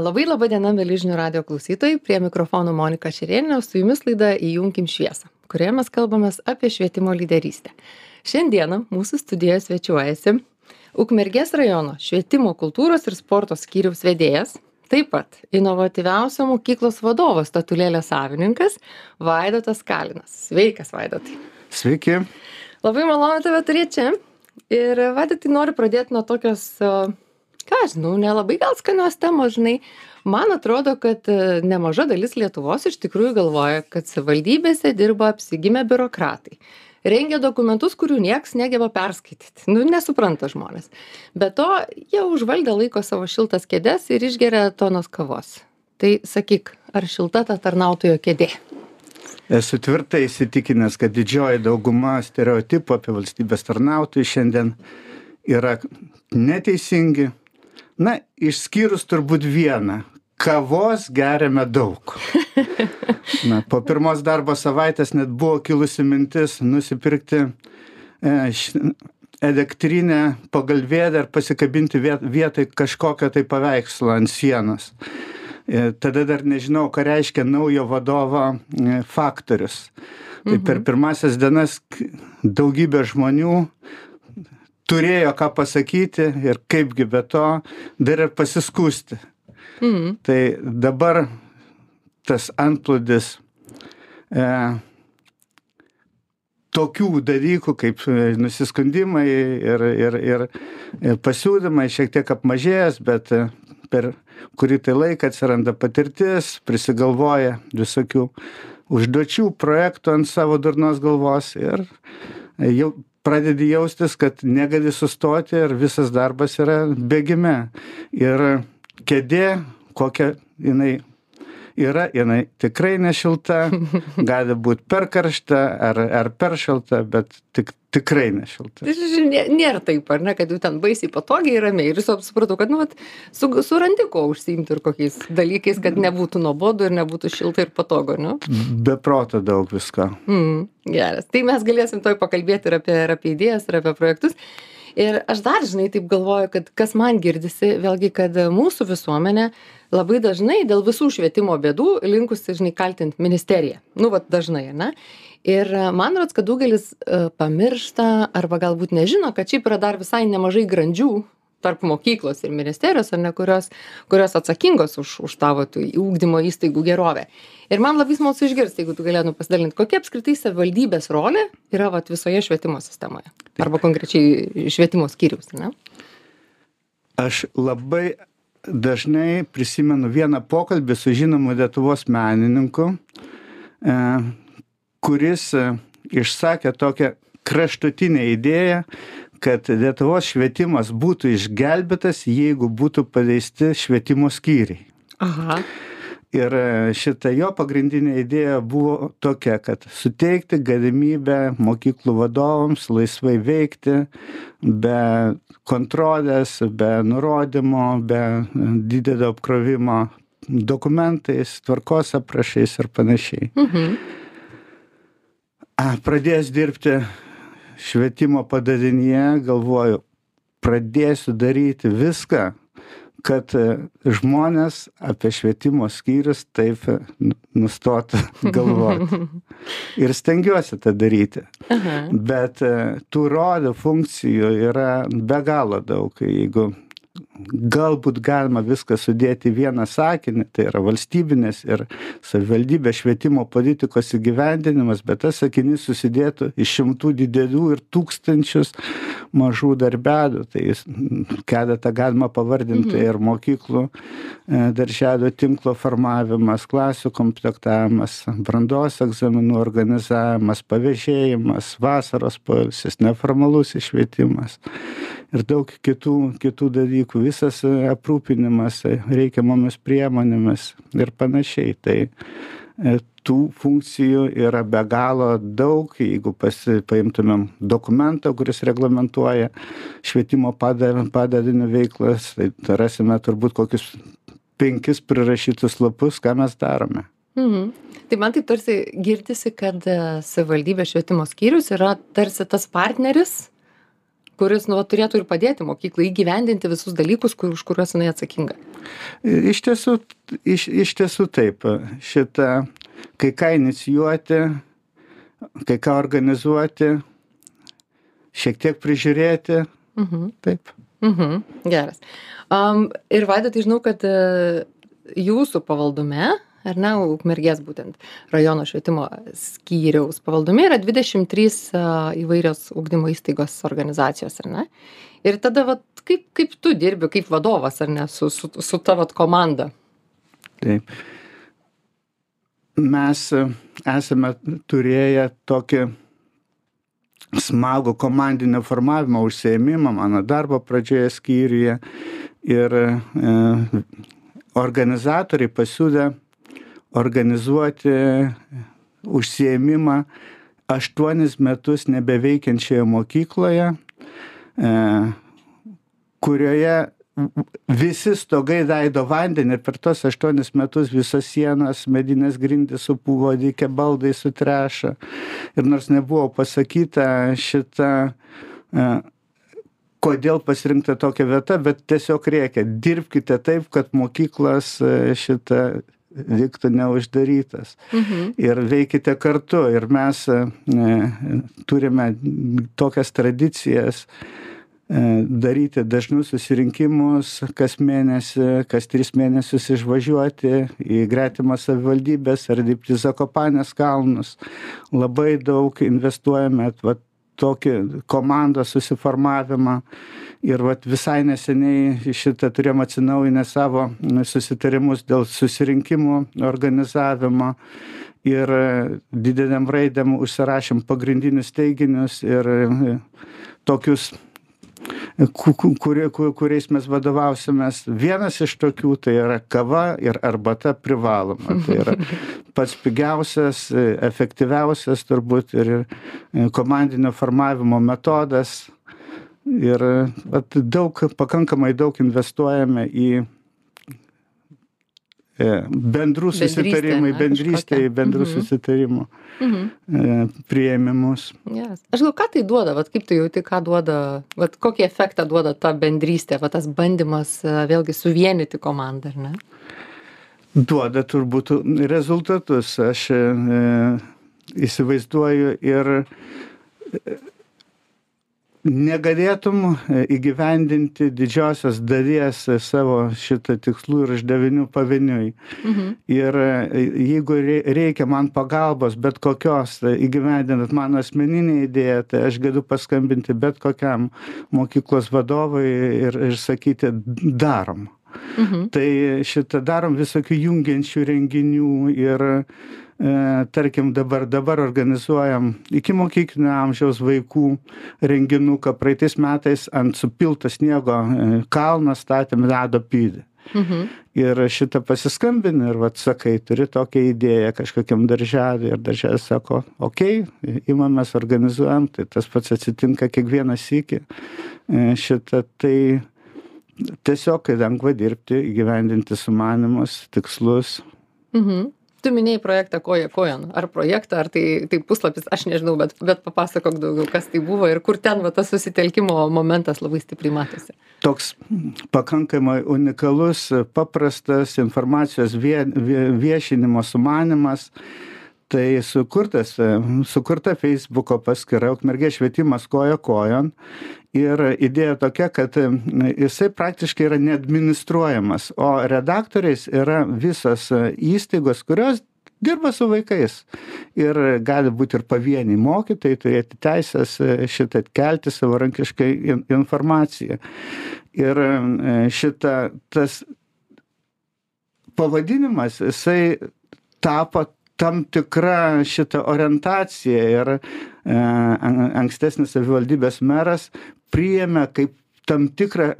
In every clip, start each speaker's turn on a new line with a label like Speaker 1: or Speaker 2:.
Speaker 1: Labai laba diena, mėly žinių radio klausytojai. Prie mikrofono Monika Šerėnė, su jumis laida Įjunkim šviesą, kurioje mes kalbame apie švietimo lyderystę. Šiandieną mūsų studijoje svečiuojasi Ukmergės rajono švietimo kultūros ir sporto skyriaus vedėjas, taip pat inovatyviausio mokyklos vadovas statulėlės savininkas Vaidotas Kalinas. Sveikas, Vaidotai.
Speaker 2: Sveiki.
Speaker 1: Labai malonu tave turėti čia. Ir Vaidotai noriu pradėti nuo tokios ką aš žinau nelabai gal skanios temos žinai. Man atrodo kad e, nemaža dalis lietuvos iš tikrųjų galvoja kad savivaldybėse dirba apsigimę biurokratai. Rengia dokumentus kurių nieks negeba perskaityt nu nesupranta žmonės. Be to jie užvaldę laiko savo šiltas kėdes ir išgeria tonos kavos. Tai sakyk ar šilta ta tarnautojo kėdė?
Speaker 2: Esu tvirtai įsitikinęs, kad didžioji dauguma stereotipų apie valstybės tarnautojų šiandien yra neteisingi, na išskyrus turbūt vieną kavos geriame daug na po pirmos darbo savaitės net buvo kilusi mintis nusipirkti e, š, elektrinę pagalvėlę ir pasikabinti viet, vietoj kažkokio tai paveikslo ant sienos. E, tada dar nežinau, ką reiškia naujo vadovo e, faktorius. Tai per mhm. pirmasias dienas daugybė žmonių turėjo ką pasakyti ir kaipgi be to dar ir pasiskųsti. Mhm. Tai dabar tas antplūdis e, tokių dalykų kaip e, nusiskundimai ir, ir, ir, ir pasiūlymai šiek tiek apmažėjęs, bet e, per kurį tai laiką atsiranda patirtis, prisigalvoja visokių užduočių, projektų ant savo durnos galvos ir jau pradedi jaustis kad negali sustoti ir visas darbas yra bėgime. Ir kėdė kokia jinai yra jinai tikrai nešilta gali būt per karšta ar ar per šalta bet tik tikrai nešilta.
Speaker 1: Tai nė, nėra taip, ar ne, kad jau ten baisiai patogiai ramiai. Ir jūs supratau, kad, nu, vat, su, surandi ko užsiimti ir kokiais dalykais, kad nebūtų nuobodu ir nebūtų šilta ir patogu, ne?
Speaker 2: Be proto daug visko.
Speaker 1: Mm, geras. Tai mes galėsim toj pakalbėti ir apie, ir apie idėjas, ir apie projektus. Ir aš dar, žinai, taip galvoju, kad kas man girdisi, vėlgi, kad mūsų visuomenė labai dažnai dėl visų švietimo bėdų linkusi, žinai, kaltinti ministeriją. Nu, vat dažnai, ne? ir man rods kad daugelis e, pamiršta arba galbūt nežino kad šiaip yra dar visai nemažai grandžių tarp mokyklos ir ministerijos ar ne kurios kurios atsakingos už už tą vat ugdymo įstaigų gerovę ir man labai smalsu išgirst jeigu tu galėtum pasidalint kokia apskritai savivaldybės rolė yra vat visoje švietimo sistemoje arba konkrečiai švietimo skyriaus ane
Speaker 2: aš labai dažnai prisimenu vieną pokalbį su žinomu lietuvos menininku e, kuris e, išsakė tokią kraštutinę idėją, kad Lietuvos švietimas būtų išgelbėtas, jeigu būtų paleisti švietimo skyriai. Aha. Ir e, šita jo pagrindinė idėja buvo tokia, kad suteikti galimybę mokyklų vadovams laisvai veikti be kontrolės, be nurodymo, be didelio apkrovimo dokumentais, tvarkos aprašais ir panašiai. Mhm pradėjęs dirbti švietimo padalinyje galvoju pradėsiu daryti viską kad e, žmonės apie švietimo skyrius taip e, nustotų galvoti. Ir stengiuosi tą daryti. Aha. Bet e, tų rolių funkcijų yra be galo daug. Jeigu galbūt galima viską sudėti į vieną sakinį tai yra valstybinės ir savivaldybės švietimo politikos įgyvendinimas bet tas sakinys susidėtų iš šimtų didelių ir tūkstančius mažų darbelių tai jis keletą galima pavardinti mhm. ir mokyklų e, darželių tinklo formavimas klasių komplektavimas brandos egzaminų organizavimas pavėžėjimas vasaros poilsis neformalusis švietimas ir daug kitų kitų dalykų. Visas aprūpinimas reikiamomis priemonėmis ir panašiai. Tai e, tų funkcijų yra be galo daug. Jeigu pasi paimtumėm dokumentą kuris reglamentuoja švietimo pada padalinio veiklas tai rasime turbūt kokius penkis prirašytus lapus ką mes darome.
Speaker 1: Mhm. Tai man taip tarsi girdisi, kad e, savivaldybės švietimo skyrius yra tarsi tas partneris, kuris nu, turėtų ir padėti mokyklai įgyvendinti visus dalykus, kur, už kuriuos jinai atsakinga.
Speaker 2: Iš tiesų, iš, iš tiesų taip. Šitą, kai ką inicijuoti, kai ką organizuoti, šiek tiek prižiūrėti.
Speaker 1: Mhm.
Speaker 2: Taip.
Speaker 1: Mhm. Geras. Um, ir Vaidotai, žinau, kad uh, jūsų pavaldume, ar ne, Ukmergės būtent rajono švietimo skyriaus pavaldume yra 23 uh, įvairios ugdymo įstaigos organizacijos, ar ne? Ir tada, vat, kaip, kaip tu dirbi, kaip vadovas, ar ne, su, su, su tavo komanda?
Speaker 2: Taip. Mes e, esame turėję tokį smagų komandinio formavimo užsiėmimą mano darbo pradžioje skyriuje ir e, organizatoriai pasiūlė organizuoti užsiėmimą aštuonis metus nebeveikiančioje mokykloje, e, kurioje visi stogai leido vandenį ir per tuos aštuonis metus visos sienos medinės grindys supuvo dykę baldai sutrešo. Ir nors nebuvo pasakyta šita e, kodėl pasirinkta tokia vieta bet tiesiog rėkė dirbkite taip kad mokyklos e, šita liktų neuždarytas.
Speaker 1: Mhm.
Speaker 2: ir veikite kartu. Ir mes e, turime tokias tradicijas e, daryti dažnus susirinkimus kas mėnesį kas tris mėnesius išvažiuoti į gretimas savivaldybes ar dirbti zakopanės kalnus. Labai daug investuojame vat tokį komandos susiformavimą. Ir vat visai neseniai šitą turėjom atsinaujinę savo susitarimus dėl susirinkimų organizavimo. Ir didelėm raidėm užsirašėm pagrindinius teiginius ir tokius ku- ku- kurie- ku- kuriais mes vadovausimės. Vienas iš tokių tai yra kava ir arbata privaloma. Tai yra pats pigiausias, efektyviausias turbūt ir komandinio formavimo metodas. Ir daug, pakankamai daug investuojame į bendrų
Speaker 1: Bendrystę,
Speaker 2: susitarimai, į bendrų
Speaker 1: Mhm.
Speaker 2: susitarimų
Speaker 1: Mhm.
Speaker 2: e, prieimimus.
Speaker 1: Yes. Aš galvoju, ką tai duoda, vat, kaip tu jauti, ką duoda, vat, kokį efektą duoda ta bendrystė, vat, tas bandymas e, vėlgi suvienyti komandą, ar ne?
Speaker 2: duoda turbūt rezultatus. Aš e, įsivaizduoju ir e, negalėtum e, įgyvendinti didžiosios dalies e, savo šitą tikslų ir uždavinių pavieniui.
Speaker 1: Mhm.
Speaker 2: Ir e, jeigu rei- reikia man pagalbos bet kokios įgyvendinant mano asmeninę idėją, tai aš galiu paskambinti bet kokiam mokyklos vadovui ir, ir sakyti, darom.
Speaker 1: Mhm.
Speaker 2: Tai šitą darom visokių jungiančių renginių ir tarkim dabar, dabar organizuojam iki mokyklinio amžiaus vaikų renginuką. Praeitais metais ant supilto sniego e, kalno statėm ledo pylį.
Speaker 1: Mhm.
Speaker 2: Ir šitą pasiskambini ir vat sakai, turi tokią idėją kažkokiam darželį ir darželis sako, okei, okay, imamės, organizuojam, tai tas pats atsitinka kiekvieną sykį. E, Šitą tai tiesiog lengva dirbti, įgyvendinti sumanimus, tikslus.
Speaker 1: Mhm. Tu minėjai projektą koja kojon. Ar projektą, ar tai, tai puslapis, aš nežinau, bet, bet papasakok daugiau, kas tai buvo ir kur ten va, tas susitelkimo momentas labai stipriai matosi.
Speaker 2: Toks pakankamai unikalus, paprastas informacijos vie, vie, viešinimo sumanimas. Tai sukurtas, sukurta Facebook'o paskyra Ukmergės švietimas koja kojon. Ir idėja tokia, kad jisai praktiškai yra neadministruojamas, o redaktoriais yra visos įstaigos, kurios dirba su vaikais. Ir gali būti ir pavieniai mokytojai turėti teisės šitą kelti savarankiškai in- informaciją. Ir e, šita, tas pavadinimas, jisai tapo tam tikra šita orientacija ir e, an- ankstesnis savivaldybės meras priėmė kaip tam tikrą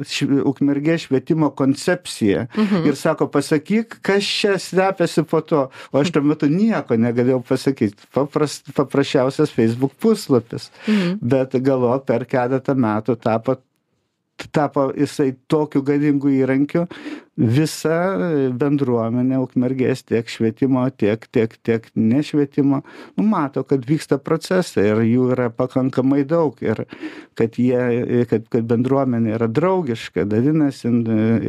Speaker 2: ukmergės švietimo koncepciją
Speaker 1: Mhm.
Speaker 2: ir sako pasakyk kas čia slepiasi po to o aš tuo metu nieko negalėjau pasakyt papras paprasčiausias facebook puslapis
Speaker 1: Mhm.
Speaker 2: bet galop per keletą metų tapo tapo jisai tokiu galingu įrankiu visa bendruomenė ukmergės tiek švietimo tiek tiek tiek nešvietimo nu mato kad vyksta procesai ir jų yra pakankamai daug ir kad jie kad kad bendruomenė yra draugiška dalinasi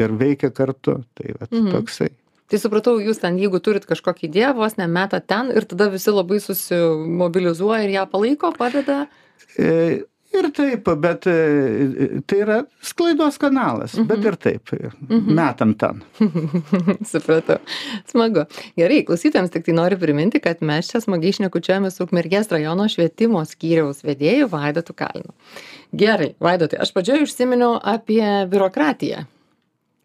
Speaker 2: ir veikia kartu. Tai vat toksai.
Speaker 1: Tai supratau, jūs ten, jeigu turit kažkokią idėją, vos nemetat ten ir tada visi labai susimobilizuoja ir ją palaiko, padeda.
Speaker 2: E, ir taip bet e, tai yra sklaidos kanalas bet
Speaker 1: Mhm.
Speaker 2: ir taip metam ten
Speaker 1: Supratau. Smagu. Gerai, klausytėms tik tai noriu priminti, kad mes čia smagiai šnekučiuojame su Ukmergės rajono švietimo skyriaus vedėju Vaidotu Kalinu. Gerai, Vaidotai, aš pradžioje užsiminiau apie biurokratiją.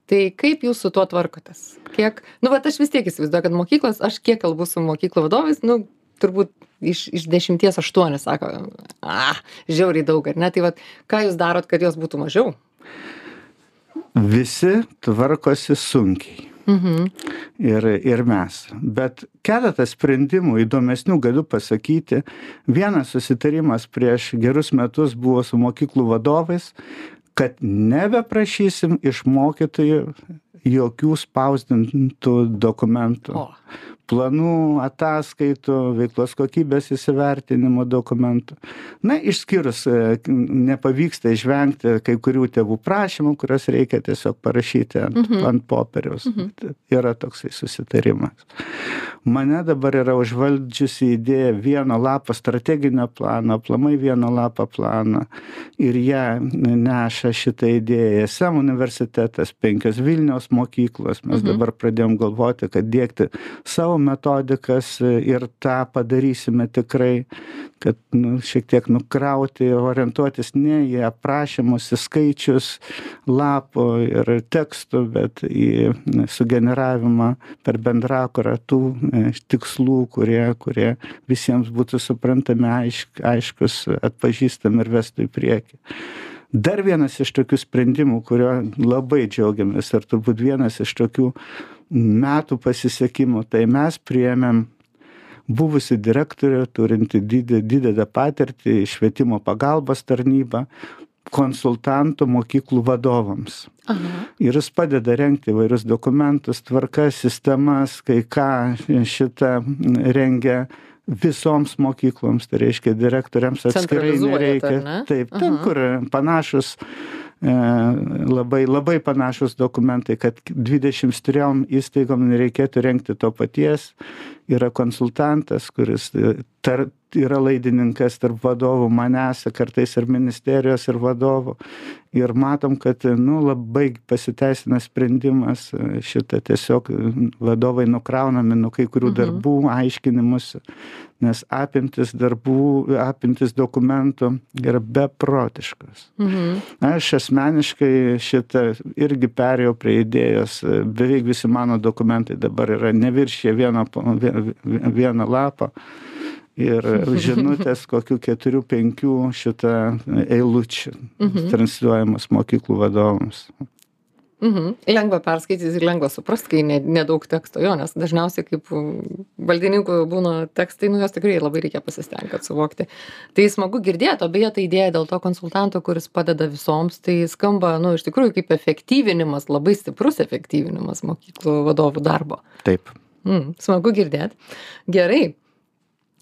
Speaker 1: Tai kaip jūs su tuo tvarkotės? Kiek, nu, bet aš vis tiek įsivaizduoju, kad mokyklos, aš kiek kalbu su mokyklų vadovais, nu, turbūt iš, iš dešimties aštuonis sako, ah, žiauriai daug, ar ne? Tai vad, ką jūs darot, kad jos būtų mažiau?
Speaker 2: visi tvarkosi sunkiai
Speaker 1: Mhm.
Speaker 2: ir ir mes bet keletą sprendimų įdomesnių galiu pasakyti vienas susitarimas prieš gerus metus buvo su mokyklų vadovais kad nebeprašysim iš mokytojų jokių spausdintų dokumentų.
Speaker 1: O,
Speaker 2: planų ataskaitų veiklos kokybės įsivertinimo dokumentų. Na išskyrus e, nepavyksta išvengti kai kurių tėvų prašymų kuriuos reikia tiesiog parašyti ant
Speaker 1: Mhm.
Speaker 2: ant popieriaus. Yra toksai susitarimas. Mane dabar yra užvaldžiusi idėja vieno lapo strateginio plano aplamai vieno lapo planą ir ją neša šitą idėją ism universitetas penkios vilniaus mokyklos mes
Speaker 1: Mhm.
Speaker 2: dabar pradėjom galvoti kad diegti savo metodikas ir tą padarysime tikrai kad nu šiek tiek nukrauti orientuotis ne į aprašymus į skaičius lapų ir tekstų bet į sugeneravimą per bendrakurą tų e, tikslų kurie kurie visiems būtų suprantami aišk aiškūs atpažįstami ir vestų į priekį dar vienas iš tokių sprendimų kuriuo labai džiaugiamės ir turbūt vienas iš tokių metų pasisekimų tai mes priėmėm buvusį direktorių turintį didį didelę patirtį švietimo pagalbos tarnybą konsultantų mokyklų vadovams
Speaker 1: aha.
Speaker 2: ir jis padeda rengti įvairius dokumentus tvarkas sistemas kai ką šitą rengia visoms mokykloms tai reiškia direktoriams atskirai nereikia
Speaker 1: ne?
Speaker 2: taip ten
Speaker 1: Aha.
Speaker 2: kur panašūs e, labai labai panašūs dokumentai kad dvidešims trijom įstaigom nereikėtų rengti to paties yra konsultantas kuris e, tar yra laidininkas tarp vadovų manęs kartais ir ministerijos ir vadovų ir matom kad nu labai pasiteisina sprendimas šitą tiesiog vadovai nukraunami nuo kai kurių
Speaker 1: Mhm.
Speaker 2: darbų aiškinimosi nes apimtys darbų apimtys dokumentų yra beprotiškos
Speaker 1: Mhm.
Speaker 2: aš asmeniškai šitą irgi perėjau prie idėjos beveik visi mano dokumentai dabar yra neviršija vieno vieno lapo ir žinutės kokių keturių penkių šitą eilučių
Speaker 1: Mhm.
Speaker 2: transliuojamos mokyklų vadovams
Speaker 1: Mhm. Lengva perskaityti ir lengva suprasti, kai ne- nedaug teksto jo, nes dažniausiai kaip valdininkų būna tekstai, nu jos tikrai labai reikia pasistengti, kad suvokti. Tai smagu girdėti, o beje, ta idėja dėl to konsultanto, kuris padeda visoms, tai skamba, nu, iš tikrųjų kaip efektyvinimas, labai stiprus efektyvinimas mokyklų vadovų darbo.
Speaker 2: taip
Speaker 1: Mm, smagu girdėti. Gerai.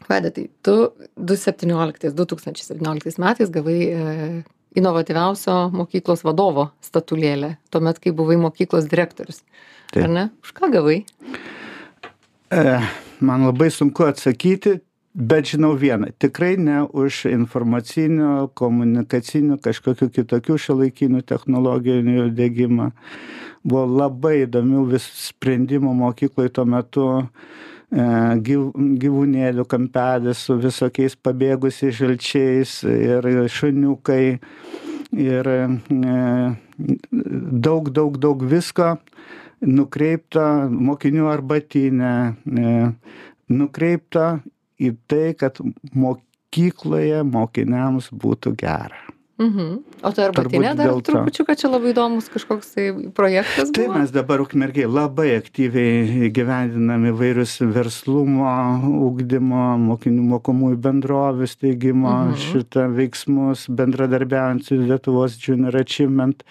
Speaker 1: Vaidotai, tu 2017-2017 metais gavai e, inovatyviausio mokyklos vadovo statulėlę, tuomet, kai buvai mokyklos direktorius.
Speaker 2: Taip.
Speaker 1: Ar ne? Už ką gavai?
Speaker 2: E, man labai sunku atsakyti, bet žinau vieną. Tikrai ne už informacinių, komunikacinių, kažkokių kitokių šiuolaikinių technologijų dėgymą. Buvo labai įdomių vis sprendimų mokykloje tuo metu. e, gyv- Gyvūnėlių kampelis su visokiais pabėgusiais žalčiais ir šuniukai. Ir e, daug, daug, daug visko nukreipta mokinių arbatinė, e, nukreipta į tai, kad mokykloje mokiniams būtų gera.
Speaker 1: Mhm. O tai arbatinė dar
Speaker 2: dėl to.
Speaker 1: trupučiuką čia labai įdomus kažkoks tai projektas
Speaker 2: Tai
Speaker 1: buvo?
Speaker 2: mes dabar ukmergiai labai aktyviai gyvendinam įvairius verslumo, ugdymo, mokinių mokomųjų bendrovių steigimo
Speaker 1: Mhm.
Speaker 2: šitą veiksmus, bendradarbiaujant su Lietuvos Junior Achievement,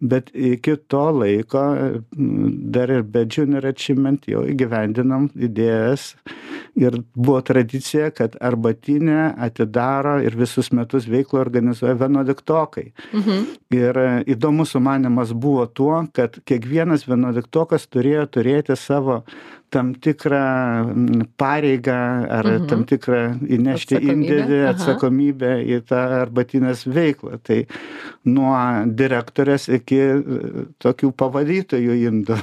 Speaker 2: bet iki to laiko m, dar ir be Junior Achievement jau įgyvendinam idėjas ir buvo tradicija, kad arbatinė atidaro ir visus metus veiklą organizuoja vienuoliktokai.
Speaker 1: Mhm.
Speaker 2: Ir e, įdomus sumanimas buvo tuo, kad kiekvienas vienuoliktokas turėjo turėti savo tam tikrą pareigą ar
Speaker 1: Mhm.
Speaker 2: tam tikrą įnešti
Speaker 1: Atsakomybę,
Speaker 2: indėlį,
Speaker 1: aha.
Speaker 2: atsakomybę į tą arbatinės veiklą. Tai nuo direktorės iki e, tokių pavadytojų indų.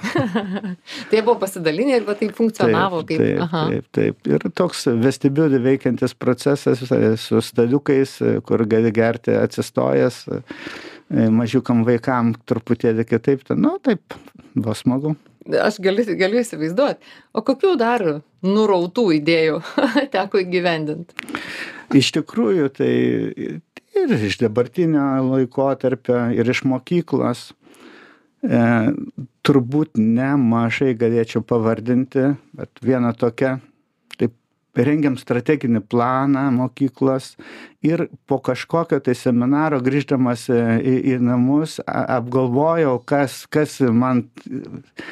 Speaker 1: tai buvo pasidalinę ir va taip funkcionavo kaip.
Speaker 2: taip,
Speaker 1: aha.
Speaker 2: taip, taip. Ir toks vestibiulį veikiantis procesas e, su staliukais, e, kur gali gerti atsistojęs, mažiukam vaikam truputėlį kitaip. Tai, nu, taip, buvo smagu.
Speaker 1: Aš galiu, galiu įsivaizduoti. O kokių dar nurautų idėjų teko įgyvendinti?
Speaker 2: Iš tikrųjų, tai ir iš dabartinio laikotarpio, ir iš mokyklos. E, turbūt nemažai galėčiau pavardinti, bet viena tokia, rengiam strateginį planą mokyklos ir po kažkokio tai seminaro grįždamas e, į, į namus apgalvojau, kas, kas man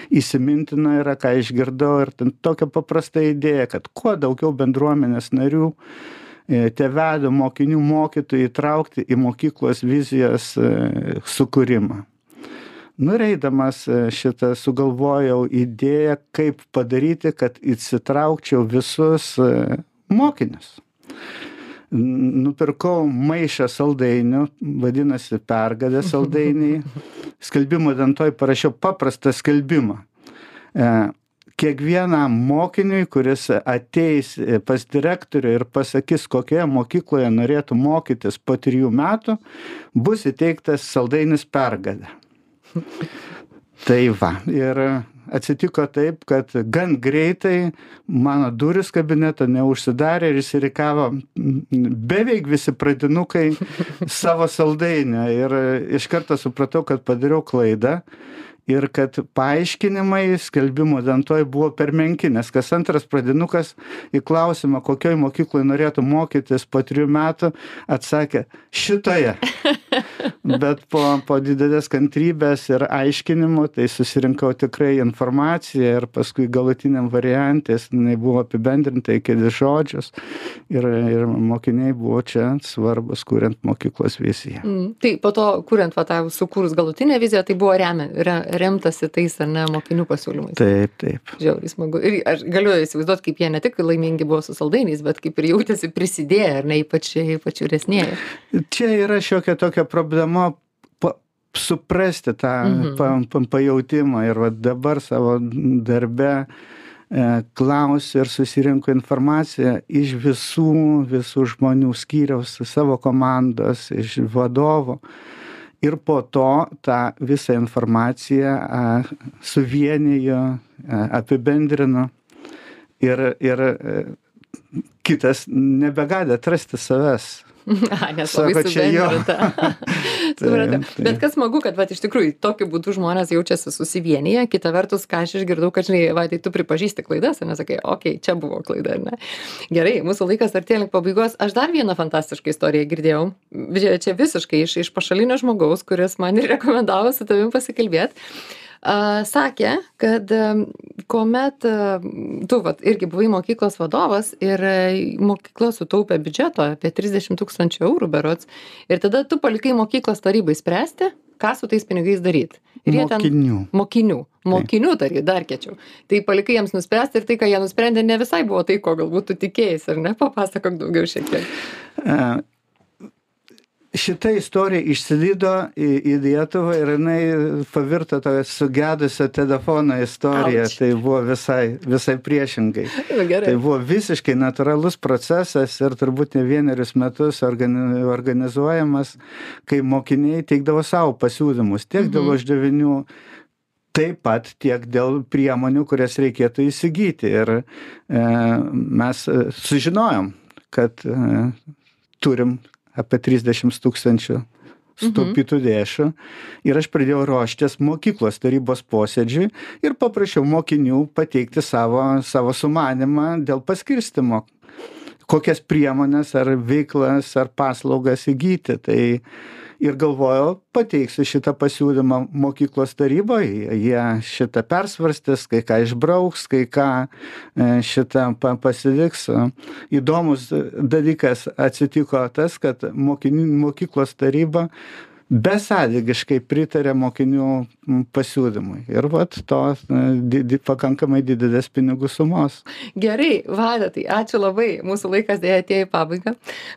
Speaker 2: įsimintino yra, ką išgirdau ir tokia paprasta idėja, kad kuo daugiau bendruomenės narių e, tėvelių, mokinių, mokytojų įtraukti į mokyklos vizijos e, sukūrimą. Nureidamas e, šitą sugalvojau idėją, kaip padaryti, kad įsitraukčiau visus e, mokinius. Nupirkau maišą saldainių, vadinasi pergalė saldainiai. Skelbimo dentoj parašiau paprastą skelbimą. E, kiekvienam mokiniui, kuris ateis pas direktorių ir pasakys, kokioje mokykloje norėtų mokytis po trijų metų, bus įteiktas saldainis pergalė. Tai va, ir atsitiko taip, kad gan greitai mano duris kabineto neužsidarė ir įsirikavo beveik visi pradinukai savo saldainę. Ir iš karto supratau, kad padariau klaidą ir kad paaiškinimai skelbimo lentoj buvo per menki, nes kas antras pradinukas į klausimą, kokioj mokykloje norėtų mokytis po trijų metų, atsakė šitoje. Bet po, po didelės kantrybės ir aiškinimų, tai susirinkau tikrai informaciją ir paskui galutiniam variantės jinai buvo apibendrinta į kelis žodžius ir, ir mokiniai buvo čia svarbus, kuriant mokyklos viziją.
Speaker 1: Mm. Tai po to, kuriant va, tą sukūrus galutinę viziją, tai buvo remia, re, remtasi tais ar ne mokinių pasiūlymais.
Speaker 2: Taip, taip.
Speaker 1: Žiauriai smagu. Ir aš galiu įsivaizduoti, kaip jie ne tik laimingi buvo su saldainiais, bet kaip ir jautėsi prisidėję, ar ne, ypač, ypač vyresnėje.
Speaker 2: Čia yra šiokia tokia problema suprasti tą
Speaker 1: Mhm.
Speaker 2: pa, pa, pajautimą ir va dabar savo darbe e, klausiu ir susirinku informaciją iš visų, visų žmonių skyriaus, savo komandos, iš vadovo. Ir po to tą visą informaciją a, suvienijo, a, apibendrino ir, ir e, kitas nebegali atrasti savęs.
Speaker 1: A, nes
Speaker 2: Sako, čia jo.
Speaker 1: Supratau. Bet kas smagu, kad vat, iš tikrųjų tokiu būdu žmonės jaučiasi susivienyje. Kita vertus, ką aš išgirdau, kad, žinai, va, tai tu pripažįsti klaidas, ir nesakai, okei, okay, čia buvo klaida, ar ne? Gerai, mūsų laikas artėja link pabaigos. Aš dar vieną fantastišką istoriją girdėjau. Čia visiškai iš, iš pašalinio žmogaus, kuris man ir rekomendavo su tavim pasikalbėti. Sakė, kad kuomet tu vat, irgi buvai mokyklos vadovas ir mokykla sutaupė biudžeto apie 30 tūkstančių eurų berots ir tada tu palikai mokyklos tarybai spręsti, ką su tais pinigais daryti. Ir jie ten
Speaker 2: Mokinių.
Speaker 1: mokinių, mokinių dar, dar kečiau. Tai palikai jiems nuspręsti ir tai, ką jie nusprendė, ne visai buvo tai, ko galbūt tu tikėjai, ar ne? Papasakok daugiau šiek tiek.
Speaker 2: Šita istorija išsilydo į, į Lietuvą ir jinai pavirto tokia sugedusio telefono istorija. Tai buvo visai, visai priešingai. Tai buvo visiškai natūralus procesas ir turbūt ne vienerius metus organi organizuojamas, kai mokiniai teikdavo savo pasiūlymus tiek dėl
Speaker 1: Mhm.
Speaker 2: uždavinių, taip pat tiek dėl priemonių, kurias reikėtų įsigyti. Ir e, mes e, sužinojom, kad e, turim apie 30 tūkstančių sutaupytų lėšų. Ir aš pradėjau ruoštis mokyklos tarybos posėdžiui ir paprašiau mokinių pateikti savo savo sumanymą dėl paskirstymo kokias priemones ar veiklas ar paslaugas įgyti. Tai ir galvojau pateiksiu šitą pasiūlymą mokyklos taryboj jie šitą persvarstys kai ką išbrauks kai ką e, šitą pa pasiliks. Įdomus dalykas atsitiko tas kad mokinių mokyklos taryba besąlygiškai pritarė mokinių pasiūlymui. Ir vat tos didi pakankamai didelės pinigų sumos.
Speaker 1: Gerai vaidotai ačiū labai. Mūsų laikas deja atėjo į pabaigą.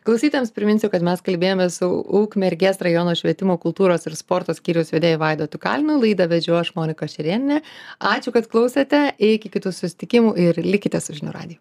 Speaker 1: Klausytojams priminsiu kad mes kalbėjomės su ukmergės rajono švietimo kultūros ir sporto skyriaus vedėju vaidotu kalinu laidą vedžiau aš monika šerėnienė ačiū kad klausėte. Iki kitų susitikimų ir likite su žinių radiju